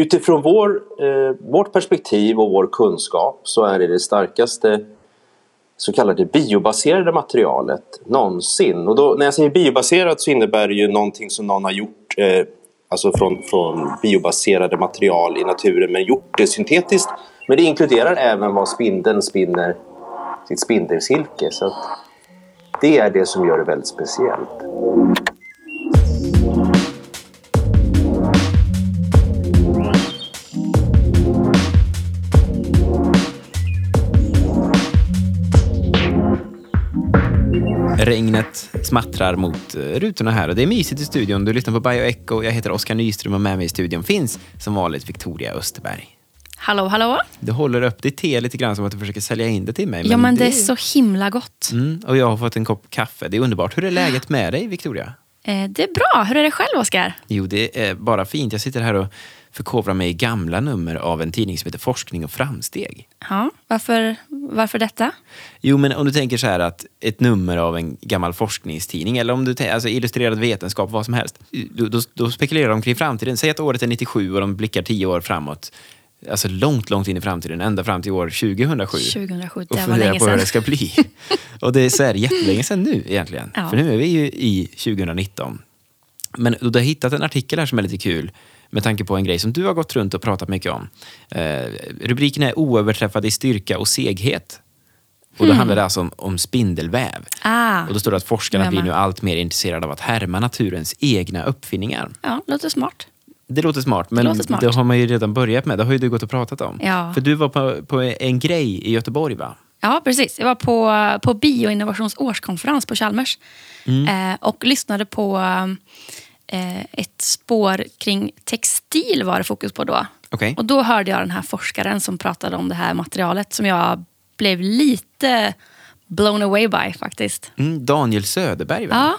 Utifrån vår, eh, vårt perspektiv och vår kunskap så är det det starkaste så kallade biobaserade materialet någonsin. Och då, när jag säger biobaserat så innebär det ju någonting som någon har gjort eh, alltså från, från biobaserade material i naturen men gjort det syntetiskt. Men det inkluderar även vad spindeln spinner sitt spindelsilke. Så att det är det som gör det väldigt speciellt. Regnet smattrar mot eh, rutorna här och det är mysigt i studion. Du lyssnar på Bioecho. Jag heter Oskar Nyström och med mig i studion finns som vanligt Victoria Österberg. Hallå, hallå? Du håller upp ditt te lite grann som att du försöker sälja in det till mig. Men ja, men det, det är så himla gott. Mm, och jag har fått en kopp kaffe. Det är underbart. Hur är läget med dig, Victoria? Eh, det är bra. Hur är det själv, Oskar? Jo, det är bara fint. Jag sitter här och förkovrar mig i gamla nummer av en tidning som heter Forskning och framsteg. Ja, varför, varför detta? Jo, men om du tänker så här att ett nummer av en gammal forskningstidning eller om du alltså illustrerad vetenskap, vad som helst. Då, då, då spekulerar de kring framtiden. Säg att året är 97 och de blickar tio år framåt. Alltså långt, långt in i framtiden, ända fram till år 2007. 2007, det och funderar på hur det ska bli. och det är så här jättelänge sedan nu egentligen. Ja. För nu är vi ju i 2019. Men du har hittat en artikel här som är lite kul med tanke på en grej som du har gått runt och pratat mycket om. Eh, rubriken är Oöverträffad i styrka och seghet. Och då mm. handlar det alltså om, om spindelväv. Ah, och då står det att forskarna blir nu allt mer intresserade av att härma naturens egna uppfinningar. Ja, låter smart. Det låter smart, men det, låter smart. det, har man ju redan börjat med. Det har ju du gått och pratat om. Ja. För du var på, på en grej i Göteborg, va? Ja, precis. Jag var på, på bioinnovations årskonferens på Chalmers mm. eh, och lyssnade på ett spår kring textil var det fokus på då. Okay. Och då hörde jag den här forskaren som pratade om det här materialet som jag blev lite blown away by faktiskt. Mm, Daniel Söderberg, va? Ja.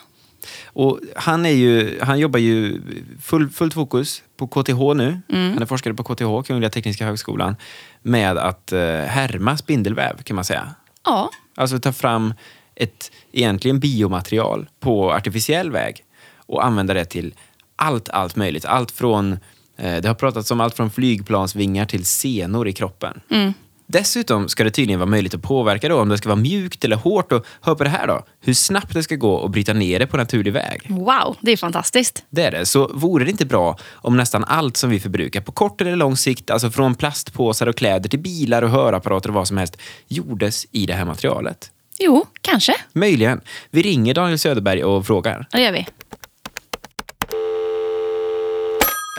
Och han, är ju, han jobbar ju full, fullt fokus på KTH nu. Mm. Han är forskare på KTH, Kungliga Tekniska Högskolan, med att eh, härma spindelväv kan man säga. Ja. Alltså ta fram ett egentligen biomaterial på artificiell väg och använda det till allt, allt möjligt. Allt från, eh, det har pratats om allt från flygplansvingar till senor i kroppen. Mm. Dessutom ska det tydligen vara möjligt att påverka då, om det ska vara mjukt eller hårt. Och hör på det här då, hur snabbt det ska gå att bryta ner det på naturlig väg. Wow, det är fantastiskt. Det är det. Så vore det inte bra om nästan allt som vi förbrukar på kort eller lång sikt, alltså från plastpåsar och kläder till bilar och hörapparater och vad som helst, gjordes i det här materialet? Jo, kanske. Möjligen. Vi ringer Daniel Söderberg och frågar. Det gör vi.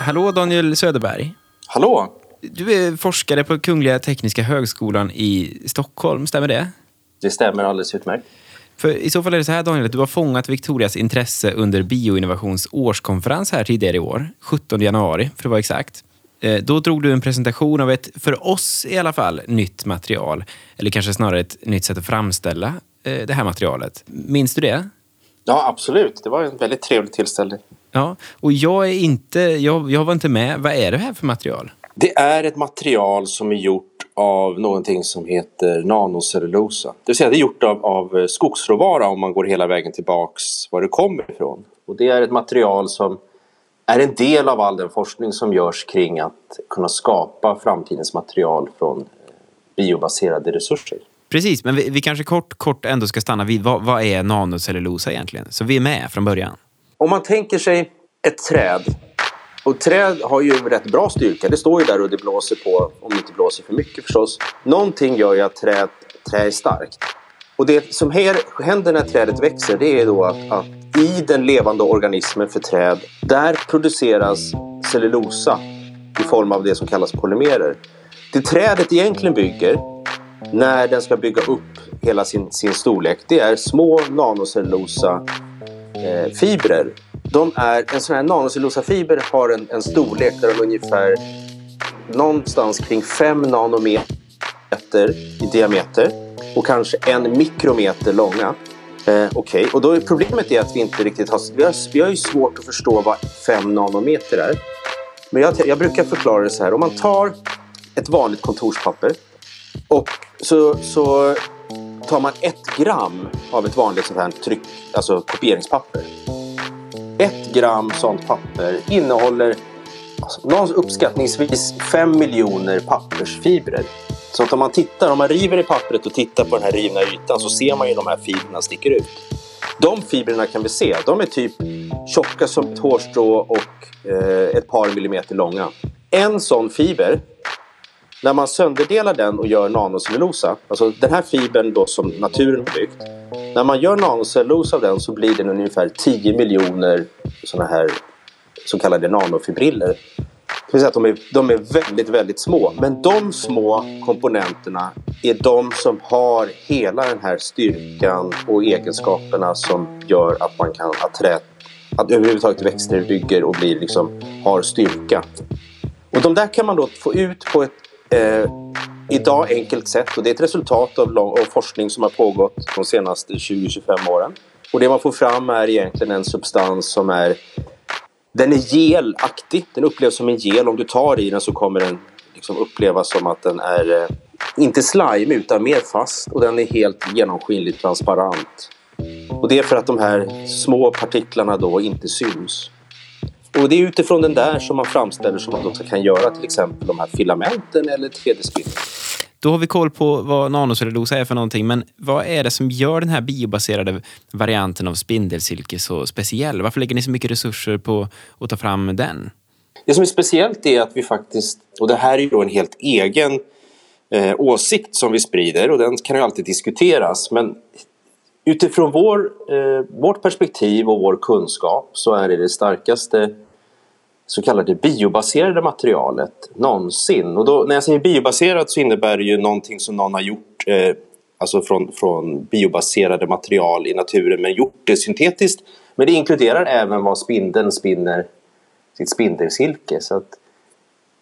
Hallå Daniel Söderberg. Hallå. Du är forskare på Kungliga Tekniska Högskolan i Stockholm, stämmer det? Det stämmer alldeles utmärkt. För I så fall är det så här Daniel, att du har fångat Victorias intresse under Bioinnovations årskonferens här tidigare i år, 17 januari för att vara exakt. Eh, då drog du en presentation av ett, för oss i alla fall, nytt material. Eller kanske snarare ett nytt sätt att framställa eh, det här materialet. Minns du det? Ja, absolut. Det var en väldigt trevlig tillställning. Ja, och jag är inte, jag, jag var inte med. Vad är det här för material? Det är ett material som är gjort av någonting som heter nanocellulosa. Det vill säga det är gjort av, av skogsråvara om man går hela vägen tillbaks var det kommer ifrån. Och det är ett material som är en del av all den forskning som görs kring att kunna skapa framtidens material från eh, biobaserade resurser. Precis, men vi, vi kanske kort, kort ändå ska stanna vid vad, vad är nanocellulosa egentligen? Så vi är med från början. Om man tänker sig ett träd och träd har ju rätt bra styrka. Det står ju där och det blåser på, om det inte blåser för mycket förstås. Någonting gör ju att träd, trä är starkt. Och det som händer när trädet växer det är då att, att i den levande organismen för träd, där produceras cellulosa i form av det som kallas polymerer. Det trädet egentligen bygger när den ska bygga upp hela sin, sin storlek, det är små nanocellulosa eh, fibrer de är, en sån här nanocellulosafiber har en, en storlek där de är ungefär någonstans kring 5 nanometer i diameter och kanske en mikrometer långa. Eh, Okej, okay. och då är problemet är att vi inte riktigt har... Vi har, vi har ju svårt att förstå vad 5 nanometer är. Men jag, jag brukar förklara det så här. Om man tar ett vanligt kontorspapper och så, så tar man ett gram av ett vanligt sånt här tryck, alltså kopieringspapper ett gram sånt papper innehåller alltså, någon uppskattningsvis 5 miljoner pappersfibrer. Så att om man tittar, om man river i pappret och tittar på den här rivna ytan så ser man ju de här fibrerna sticker ut. De fibrerna kan vi se, de är typ tjocka som ett hårstrå och eh, ett par millimeter långa. En sån fiber, när man sönderdelar den och gör nanocellulosa, alltså den här fibern då som naturen har byggt. När man gör nanocellulosa av den så blir den ungefär 10 miljoner sådana här så kallade nanofibriller. Det vill säga att de är, de är väldigt, väldigt små. Men de små komponenterna är de som har hela den här styrkan och egenskaperna som gör att man kan att trä, att överhuvudtaget växter bygger och blir liksom, har styrka. Och de där kan man då få ut på ett eh, idag enkelt sätt och det är ett resultat av, lång, av forskning som har pågått de senaste 20-25 åren. Och det man får fram är egentligen en substans som är den är gelaktig. Den upplevs som en gel. Om du tar i den så kommer den liksom upplevas som att den är eh, inte slime utan mer fast och den är helt genomskinligt transparent. Och det är för att de här små partiklarna då inte syns. Och det är utifrån den där som man framställer som man då kan göra till exempel de här filamenten eller 3D-spindeln. Då har vi koll på vad nanocellulosa är för någonting, men vad är det som gör den här biobaserade varianten av spindelsilke så speciell? Varför lägger ni så mycket resurser på att ta fram den? Det som är speciellt är att vi faktiskt, och det här är ju då en helt egen eh, åsikt som vi sprider och den kan ju alltid diskuteras, men utifrån vår, eh, vårt perspektiv och vår kunskap så är det det starkaste så kallade biobaserade materialet någonsin. Och då, när jag säger biobaserat så innebär det ju någonting som någon har gjort eh, alltså från, från biobaserade material i naturen men gjort det syntetiskt. Men det inkluderar även vad spindeln spinner sitt spindelsilke. Så att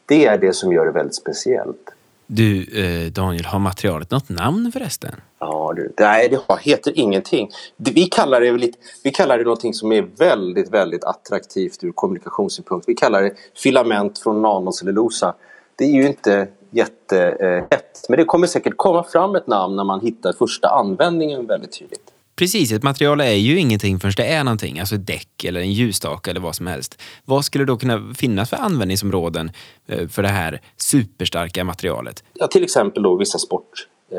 det är det som gör det väldigt speciellt. Du, eh, Daniel, har materialet något namn förresten? Ja, du, nej, det heter ingenting. Vi kallar det, lite, vi kallar det någonting som är väldigt, väldigt attraktivt ur kommunikationssynpunkt. Vi kallar det filament från nanocellulosa. Det är ju inte jättehett, eh, men det kommer säkert komma fram ett namn när man hittar första användningen väldigt tydligt. Precis, ett material är ju ingenting förrän det är någonting, alltså ett däck eller en ljusstake eller vad som helst. Vad skulle då kunna finnas för användningsområden eh, för det här superstarka materialet? Ja, till exempel då vissa sport. Eh,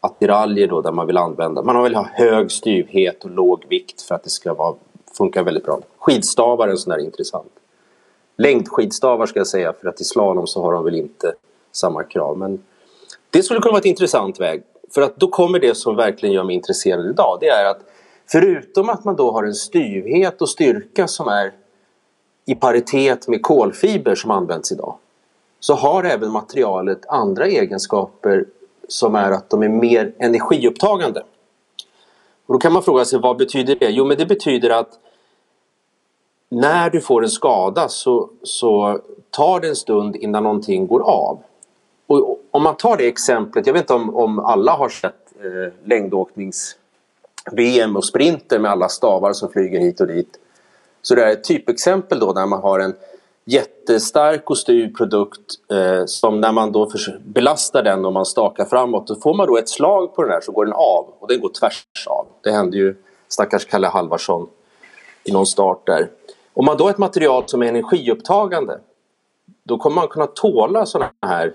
attiraljer då där man vill använda, man vill ha hög styvhet och låg vikt för att det ska vara, funka väldigt bra. Skidstavar är en sån där intressant. Längdskidstavar ska jag säga för att i slalom så har de väl inte samma krav. Men det skulle kunna vara ett intressant väg. För att då kommer det som verkligen gör mig intresserad idag. Det är att förutom att man då har en styvhet och styrka som är i paritet med kolfiber som används idag. Så har även materialet andra egenskaper som är att de är mer energiupptagande. Och då kan man fråga sig vad betyder det? Jo men det betyder att när du får en skada så, så tar det en stund innan någonting går av. Och om man tar det exemplet, jag vet inte om, om alla har sett eh, längdåknings-VM och sprinter med alla stavar som flyger hit och dit. Så det är ett typexempel då där man har en jättestark och styv produkt eh, som när man då belastar den och man stakar framåt då får man då ett slag på den här så går den av och den går tvärs av. Det hände ju stackars Kalle Halvarsson i någon start där. Om man då har ett material som är energiupptagande då kommer man kunna tåla sådana här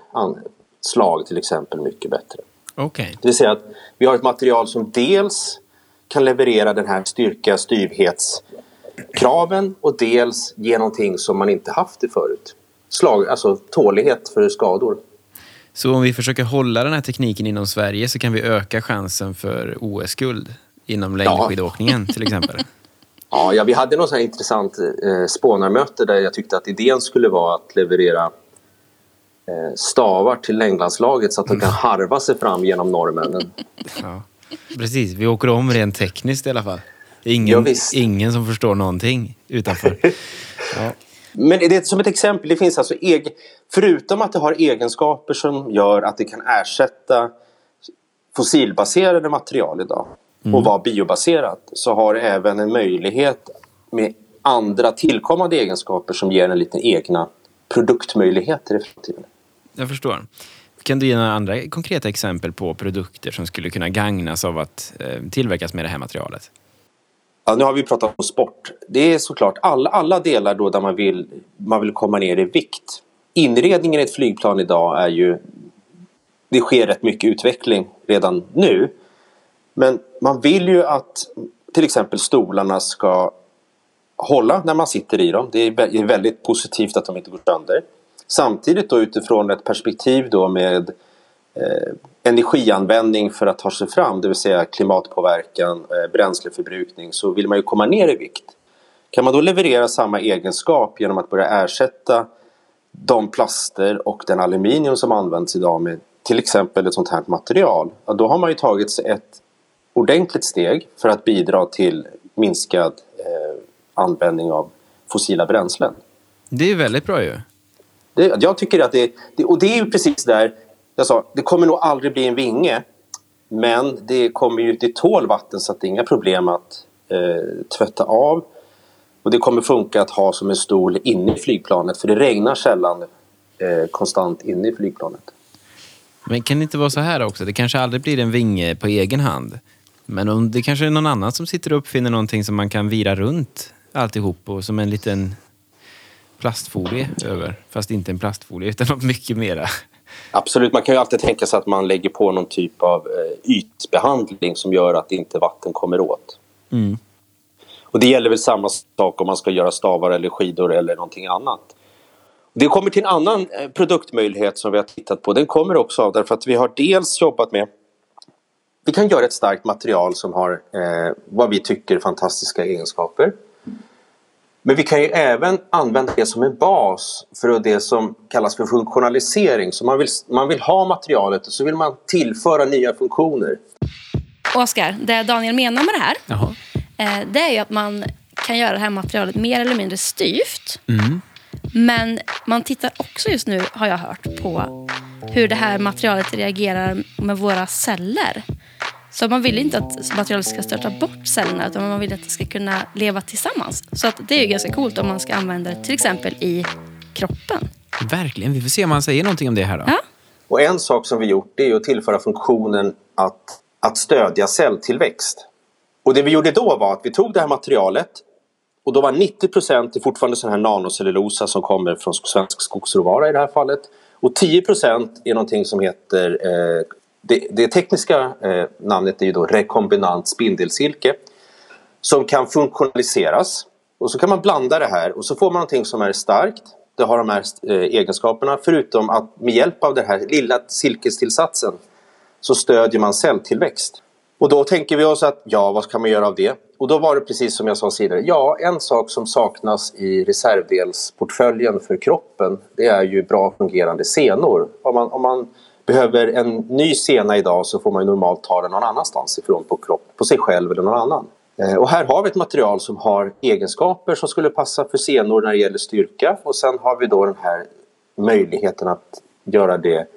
slag till exempel mycket bättre. Okay. Det vill säga att vi har ett material som dels kan leverera den här styrka styvhetskraven och dels ge någonting som man inte haft det förut. Slag, alltså tålighet för skador. Så om vi försöker hålla den här tekniken inom Sverige så kan vi öka chansen för OS-guld inom längdskidåkningen ja. till exempel? Ja, ja, vi hade något intressant eh, spånarmöte där jag tyckte att idén skulle vara att leverera eh, stavar till längdlandslaget så att de kan mm. harva sig fram genom norrmännen. Ja, precis, vi åker om rent tekniskt i alla fall. Ingen, ja, ingen som förstår någonting utanför. Ja. Men det är som ett exempel, det finns alltså egen, förutom att det har egenskaper som gör att det kan ersätta fossilbaserade material idag mm. och vara biobaserat så har det även en möjlighet med andra tillkommande egenskaper som ger en lite egna produktmöjligheter i framtiden. Jag förstår. Kan du ge några andra konkreta exempel på produkter som skulle kunna gagnas av att eh, tillverkas med det här materialet? Ja, nu har vi pratat om sport. Det är såklart alla, alla delar då där man vill, man vill komma ner i vikt. Inredningen i ett flygplan idag är ju... Det sker rätt mycket utveckling redan nu. Men man vill ju att till exempel stolarna ska hålla när man sitter i dem. Det är väldigt positivt att de inte går sönder. Samtidigt då utifrån ett perspektiv då med eh, energianvändning för att ta sig fram, det vill säga klimatpåverkan, eh, bränsleförbrukning, så vill man ju komma ner i vikt. Kan man då leverera samma egenskap genom att börja ersätta de plaster och den aluminium som används idag med till exempel ett sånt här material, ja, då har man ju tagit sig ett ordentligt steg för att bidra till minskad eh, användning av fossila bränslen. Det är väldigt bra ju. Det, jag tycker att det, det, och det är ju precis där jag sa, det kommer nog aldrig bli en vinge. Men det kommer ju, det tål vatten så att det är inga problem att eh, tvätta av. Och det kommer funka att ha som en stol inne i flygplanet för det regnar sällan eh, konstant inne i flygplanet. Men kan det inte vara så här också? Det kanske aldrig blir en vinge på egen hand. Men om det kanske är någon annan som sitter och uppfinner någonting som man kan vira runt alltihop och som en liten plastfolie över. Fast inte en plastfolie utan något mycket mera. Absolut, man kan ju alltid tänka sig att man lägger på någon typ av eh, ytbehandling som gör att inte vatten kommer åt. Mm. Och det gäller väl samma sak om man ska göra stavar eller skidor eller någonting annat. Det kommer till en annan eh, produktmöjlighet som vi har tittat på. Den kommer också av därför att vi har dels jobbat med vi kan göra ett starkt material som har eh, vad vi tycker fantastiska egenskaper. Men vi kan ju även använda det som en bas för det som kallas för funktionalisering. Så man vill, man vill ha materialet och så vill man tillföra nya funktioner. Oskar, det Daniel menar med det här Jaha. Eh, det är ju att man kan göra det här materialet mer eller mindre styvt. Mm. Men man tittar också just nu, har jag hört, på hur det här materialet reagerar med våra celler. Så man vill inte att materialet ska störta bort cellerna utan man vill att det ska kunna leva tillsammans. Så att det är ju ganska coolt om man ska använda det till exempel i kroppen. Verkligen. Vi får se om han säger någonting om det här då. Ja. Och en sak som vi gjort det är att tillföra funktionen att, att stödja celltillväxt. Och det vi gjorde då var att vi tog det här materialet och då var 90 procent fortfarande sån här nanocellulosa som kommer från svensk skogsråvara i det här fallet. Och 10 procent är någonting som heter eh, det, det tekniska eh, namnet är ju då rekombinant spindelsilke som kan funktionaliseras och så kan man blanda det här och så får man någonting som är starkt. Det har de här eh, egenskaperna förutom att med hjälp av den här lilla silkestillsatsen så stödjer man celltillväxt. Och då tänker vi oss att ja, vad kan man göra av det? Och då var det precis som jag sa tidigare. Ja, en sak som saknas i reservdelsportföljen för kroppen det är ju bra fungerande senor. Om man, om man behöver en ny sena idag så får man normalt ta den någon annanstans ifrån på kropp, på sig själv eller någon annan. Eh, och här har vi ett material som har egenskaper som skulle passa för senor när det gäller styrka och sen har vi då den här möjligheten att göra det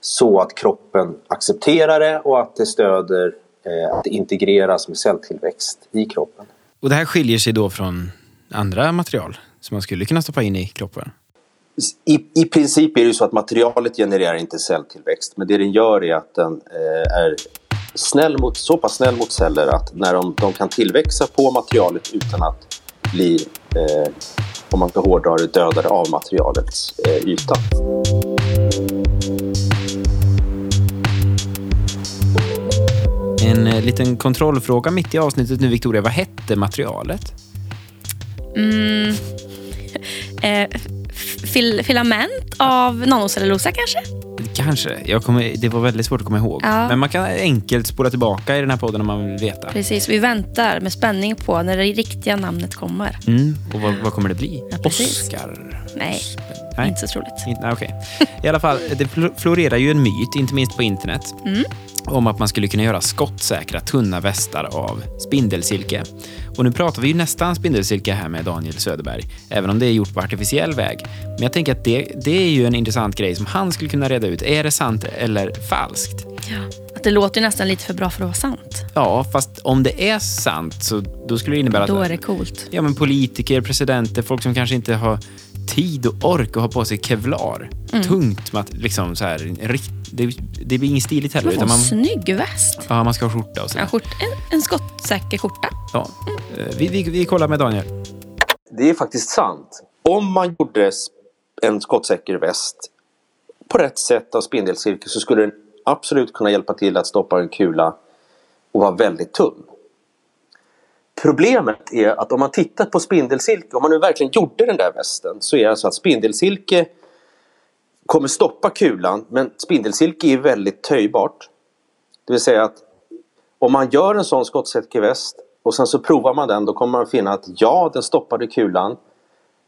så att kroppen accepterar det och att det stöder eh, att det integreras med celltillväxt i kroppen. Och det här skiljer sig då från andra material som man skulle kunna stoppa in i kroppen? I, I princip är det så att materialet genererar inte celltillväxt men det den gör är att den eh, är snäll mot, så pass snäll mot celler att när de, de kan tillväxa på materialet utan att bli, eh, om man ska hårdra det, dödade av materialets eh, yta. En eh, liten kontrollfråga mitt i avsnittet nu, Victoria. Vad hette materialet? Mm. Eh, fil filament av nanocellulosa kanske? Kanske. Jag kommer, det var väldigt svårt att komma ihåg. Ja. Men man kan enkelt spola tillbaka i den här podden om man vill veta. Precis. Vi väntar med spänning på när det riktiga namnet kommer. Mm. Och vad, vad kommer det bli? Ja, Oscar? Nej, Nej, inte så troligt. Nej, okay. I alla fall, det florerar ju en myt, inte minst på internet. Mm om att man skulle kunna göra skottsäkra tunna västar av spindelsilke. Och nu pratar vi ju nästan spindelsilke här med Daniel Söderberg, även om det är gjort på artificiell väg. Men jag tänker att det, det är ju en intressant grej som han skulle kunna reda ut. Är det sant eller falskt? Ja, att det låter ju nästan lite för bra för att vara sant. Ja, fast om det är sant så då skulle det innebära att... Då är det coolt. Ja, men politiker, presidenter, folk som kanske inte har tid och ork att ha på sig kevlar. Mm. Tungt, mat, liksom så här, rikt, det, det blir inget stiligt heller. Man får en man, snygg väst. ja, man ska ha skjorta och så. En, skjort, en, en skottsäker skjorta. Ja. Eh, Vi, vi, vi kollar med Daniel. Det är faktiskt sant. Om man gjorde en skottsäker väst på rätt sätt av spindelcirkel så skulle den absolut kunna hjälpa till att stoppa en kula och vara väldigt tunn. Problemet är att om man tittar på spindelsilke, om man nu verkligen gjorde den där västen, så är det alltså att spindelsilke kommer stoppa kulan, men spindelsilke är väldigt töjbart. Det vill säga att om man gör en sån skottsäker väst och sen så provar man den, då kommer man finna att ja, den stoppade kulan.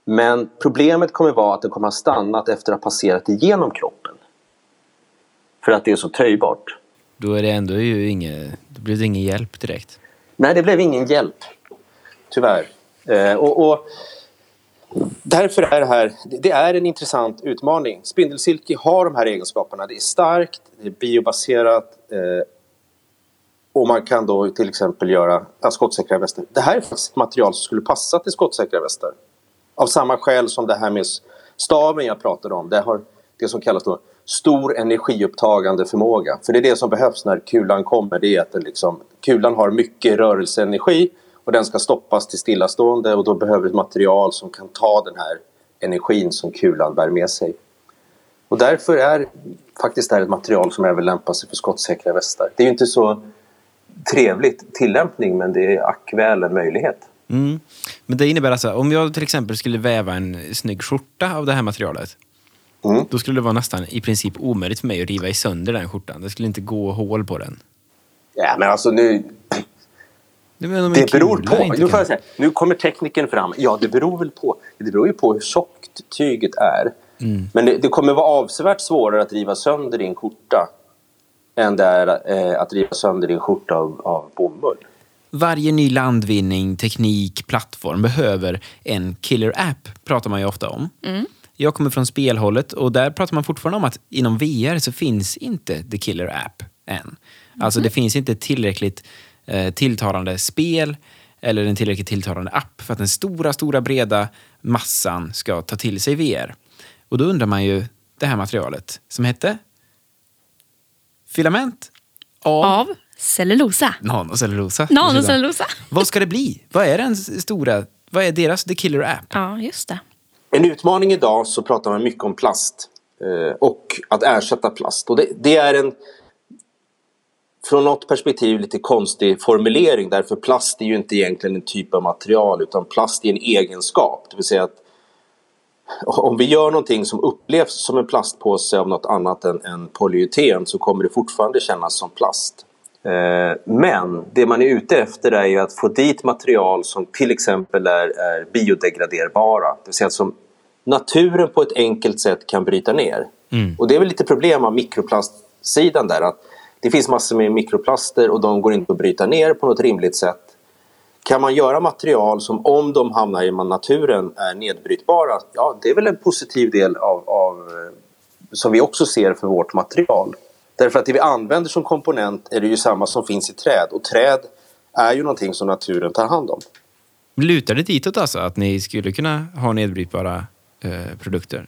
Men problemet kommer vara att den kommer ha stannat efter att ha passerat igenom kroppen. För att det är så töjbart. Då är det ändå ju inget, då blir det ingen hjälp direkt. Nej, det blev ingen hjälp. Tyvärr. Eh, och, och därför är det här det är en intressant utmaning. Spindelsilke har de här egenskaperna. Det är starkt, det är biobaserat eh, och man kan då till exempel göra ja, skottsäkra västar. Det här är faktiskt ett material som skulle passa till skottsäkra västar. Av samma skäl som det här med staven jag pratade om. Det har det som kallas då stor energiupptagande förmåga. För det är det som behövs när kulan kommer. Det är att den liksom, kulan har mycket rörelseenergi och den ska stoppas till stillastående och då behöver ett material som kan ta den här energin som kulan bär med sig. Och därför är faktiskt det här ett material som även lämpar sig för skottsäkra västar. Det är ju inte så trevligt tillämpning men det är ack väl en möjlighet. Mm. Men det innebär alltså, om jag till exempel skulle väva en snygg skjorta av det här materialet. Mm. Då skulle det vara nästan i princip omöjligt för mig att riva i sönder den skjortan. Det skulle inte gå hål på den. Ja men alltså nu, Det, men Det beror på. Nu, får jag säga, nu kommer tekniken fram. Ja, det beror väl på. Det beror ju på hur tjockt tyget är. Mm. Men det, det kommer vara avsevärt svårare att riva sönder din skjorta än det är eh, att riva sönder din skjorta av, av bomull. Varje ny landvinning, teknik, plattform behöver en killer app, pratar man ju ofta om. Jag kommer från spelhållet och där pratar man fortfarande om att inom VR så finns inte the killer app än. Alltså det finns inte tillräckligt eh, tilltalande spel eller en tillräckligt tilltalande app för att den stora, stora breda massan ska ta till sig VR. Och då undrar man ju det här materialet som hette filament av, Av cellulosa. nanocellulosa. Nanocellulosa. Vad ska det bli? Vad är den stora, vad är deras The Killer App? Ja, just det. En utmaning idag så pratar man mycket om plast eh, och att ersätta plast. Och det, det är en från något perspektiv lite konstig formulering därför plast är ju inte egentligen en typ av material utan plast är en egenskap. Det vill säga att om vi gör någonting som upplevs som en plastpåse av något annat än, än polyeten så kommer det fortfarande kännas som plast. Eh, Men det man är ute efter är ju att få dit material som till exempel är, är biodegraderbara. Det vill säga som naturen på ett enkelt sätt kan bryta ner. Och det är väl lite problem av mikroplastsidan där. att Det finns massor med mikroplaster och de går inte att bryta ner på något rimligt sätt. Kan man göra material som om de hamnar i naturen är nedbrytbara? Ja, det är väl en positiv del av, av eh, som vi också ser för vårt material. Därför att det vi använder som komponent är det ju samma som finns i träd och träd är ju någonting som naturen tar hand om. Lutar det ditåt alltså, att ni skulle kunna ha nedbrytbara eh, produkter?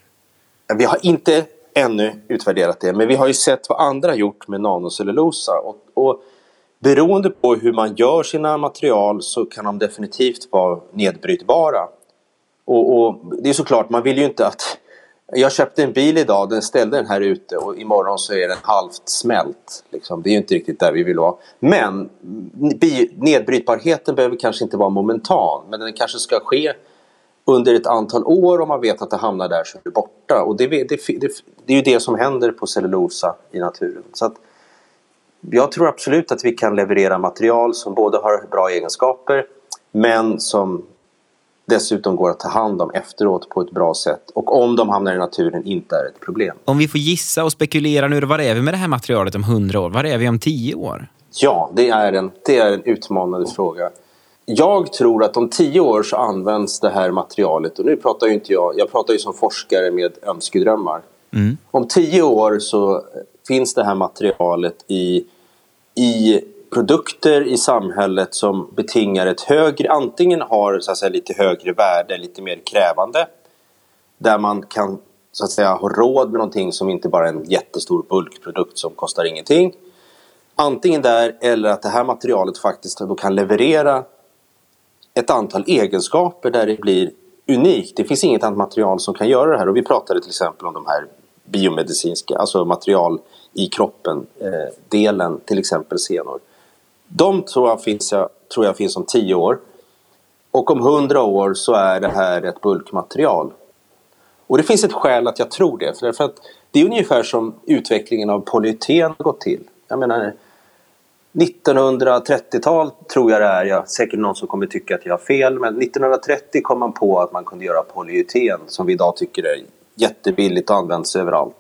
Vi har inte ännu utvärderat det, men vi har ju sett vad andra gjort med nanocellulosa. Och, och beroende på hur man gör sina material så kan de definitivt vara nedbrytbara. Och, och det är såklart, man vill ju inte att... Jag köpte en bil idag, den ställde den här ute och imorgon så är den halvt smält. Liksom. Det är ju inte riktigt där vi vill vara. Men nedbrytbarheten behöver kanske inte vara momentan, men den kanske ska ske under ett antal år om man vet att det hamnar där så är det borta. Och det, det, det, det är ju det som händer på cellulosa i naturen. Så att jag tror absolut att vi kan leverera material som både har bra egenskaper men som dessutom går att ta hand om efteråt på ett bra sätt. Och om de hamnar i naturen inte är ett problem. Om vi får gissa och spekulera nu, var är vi med det här materialet om hundra år? Var är vi om tio år? Ja, det är en, det är en utmanande fråga. Jag tror att om tio år så används det här materialet, och nu pratar ju inte jag, jag pratar ju som forskare med önskedrömmar. Om tio år så finns det här materialet i, i produkter i samhället som betingar ett högre, antingen har så att säga, lite högre värde, lite mer krävande. där man kan så att säga ha råd med någonting som inte bara är en jättestor bulkprodukt som kostar ingenting. Antingen där eller att det här materialet faktiskt då kan leverera ett antal egenskaper där det blir unikt. Det finns inget annat material som kan göra det här och vi pratade till exempel om de här biomedicinska, alltså material i kroppen, eh, delen till exempel senor. De tror jag, finns, jag, tror jag finns om tio år. Och om hundra år så är det här ett bulkmaterial. Och det finns ett skäl att jag tror det. För därför att det är ungefär som utvecklingen av polyeten har gått till. Jag menar 1930-tal tror jag det är, jag, säkert någon som kommer tycka att jag har fel, men 1930 kom man på att man kunde göra polyeten som vi idag tycker är jättebilligt och används överallt.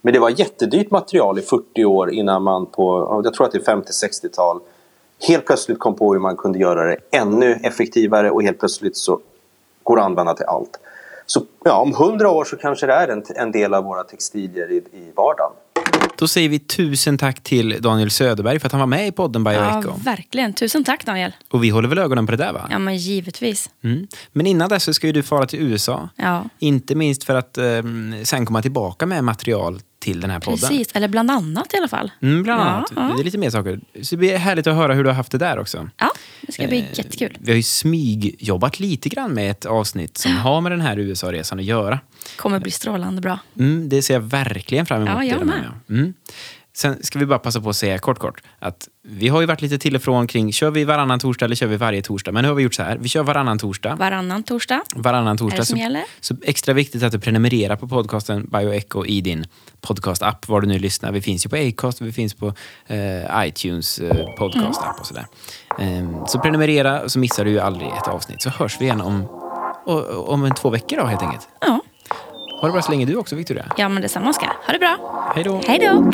Men det var jättedyrt material i 40 år innan man på, jag tror att det är 50-60-tal, helt plötsligt kom på hur man kunde göra det ännu effektivare och helt plötsligt så går det att använda till allt. Så ja, om 100 år så kanske det är en, en del av våra textilier i, i vardagen. Då säger vi tusen tack till Daniel Söderberg för att han var med i podden Bioeco. Ja, verkligen. Tusen tack Daniel. Och vi håller väl ögonen på det där va? Ja, men givetvis. Mm. Men innan dess så ska ju du fara till USA. Ja. Inte minst för att eh, sen komma tillbaka med material till den här podden. Precis, eller bland annat i alla fall. Mm, bland Ja, annat. ja. Det är lite mer saker. Så det blir härligt att höra hur du har haft det där också. Ja, det ska bli Eh, jättekul. Vi har ju smygjobbat lite grann med ett avsnitt som har med den här USA-resan att göra. Kommer bli strålande bra. Mm, det ser jag verkligen fram emot. Ja, jag med. Mm. Sen ska vi bara passa på att säga kort, kort att vi har ju varit lite till och från kring, kör vi varannan torsdag eller kör vi varje torsdag? Men nu har vi gjort så här, vi kör varannan torsdag. Varannan torsdag. Varannan Är torsdag. det som Så, gäller? så extra viktigt att du prenumererar på podcasten Bioecho i din podcast-app, var du nu lyssnar. Vi finns ju på Acast, vi finns på eh, iTunes eh, podcast-app och sådär. Ehm, så prenumerera så missar du ju aldrig ett avsnitt. Så hörs vi igen om, om en två veckor då helt enkelt. Ja. Ha det bra så länge du också Victoria. ja, men detsamma ska. Ha det bra. Hej då! Hej då!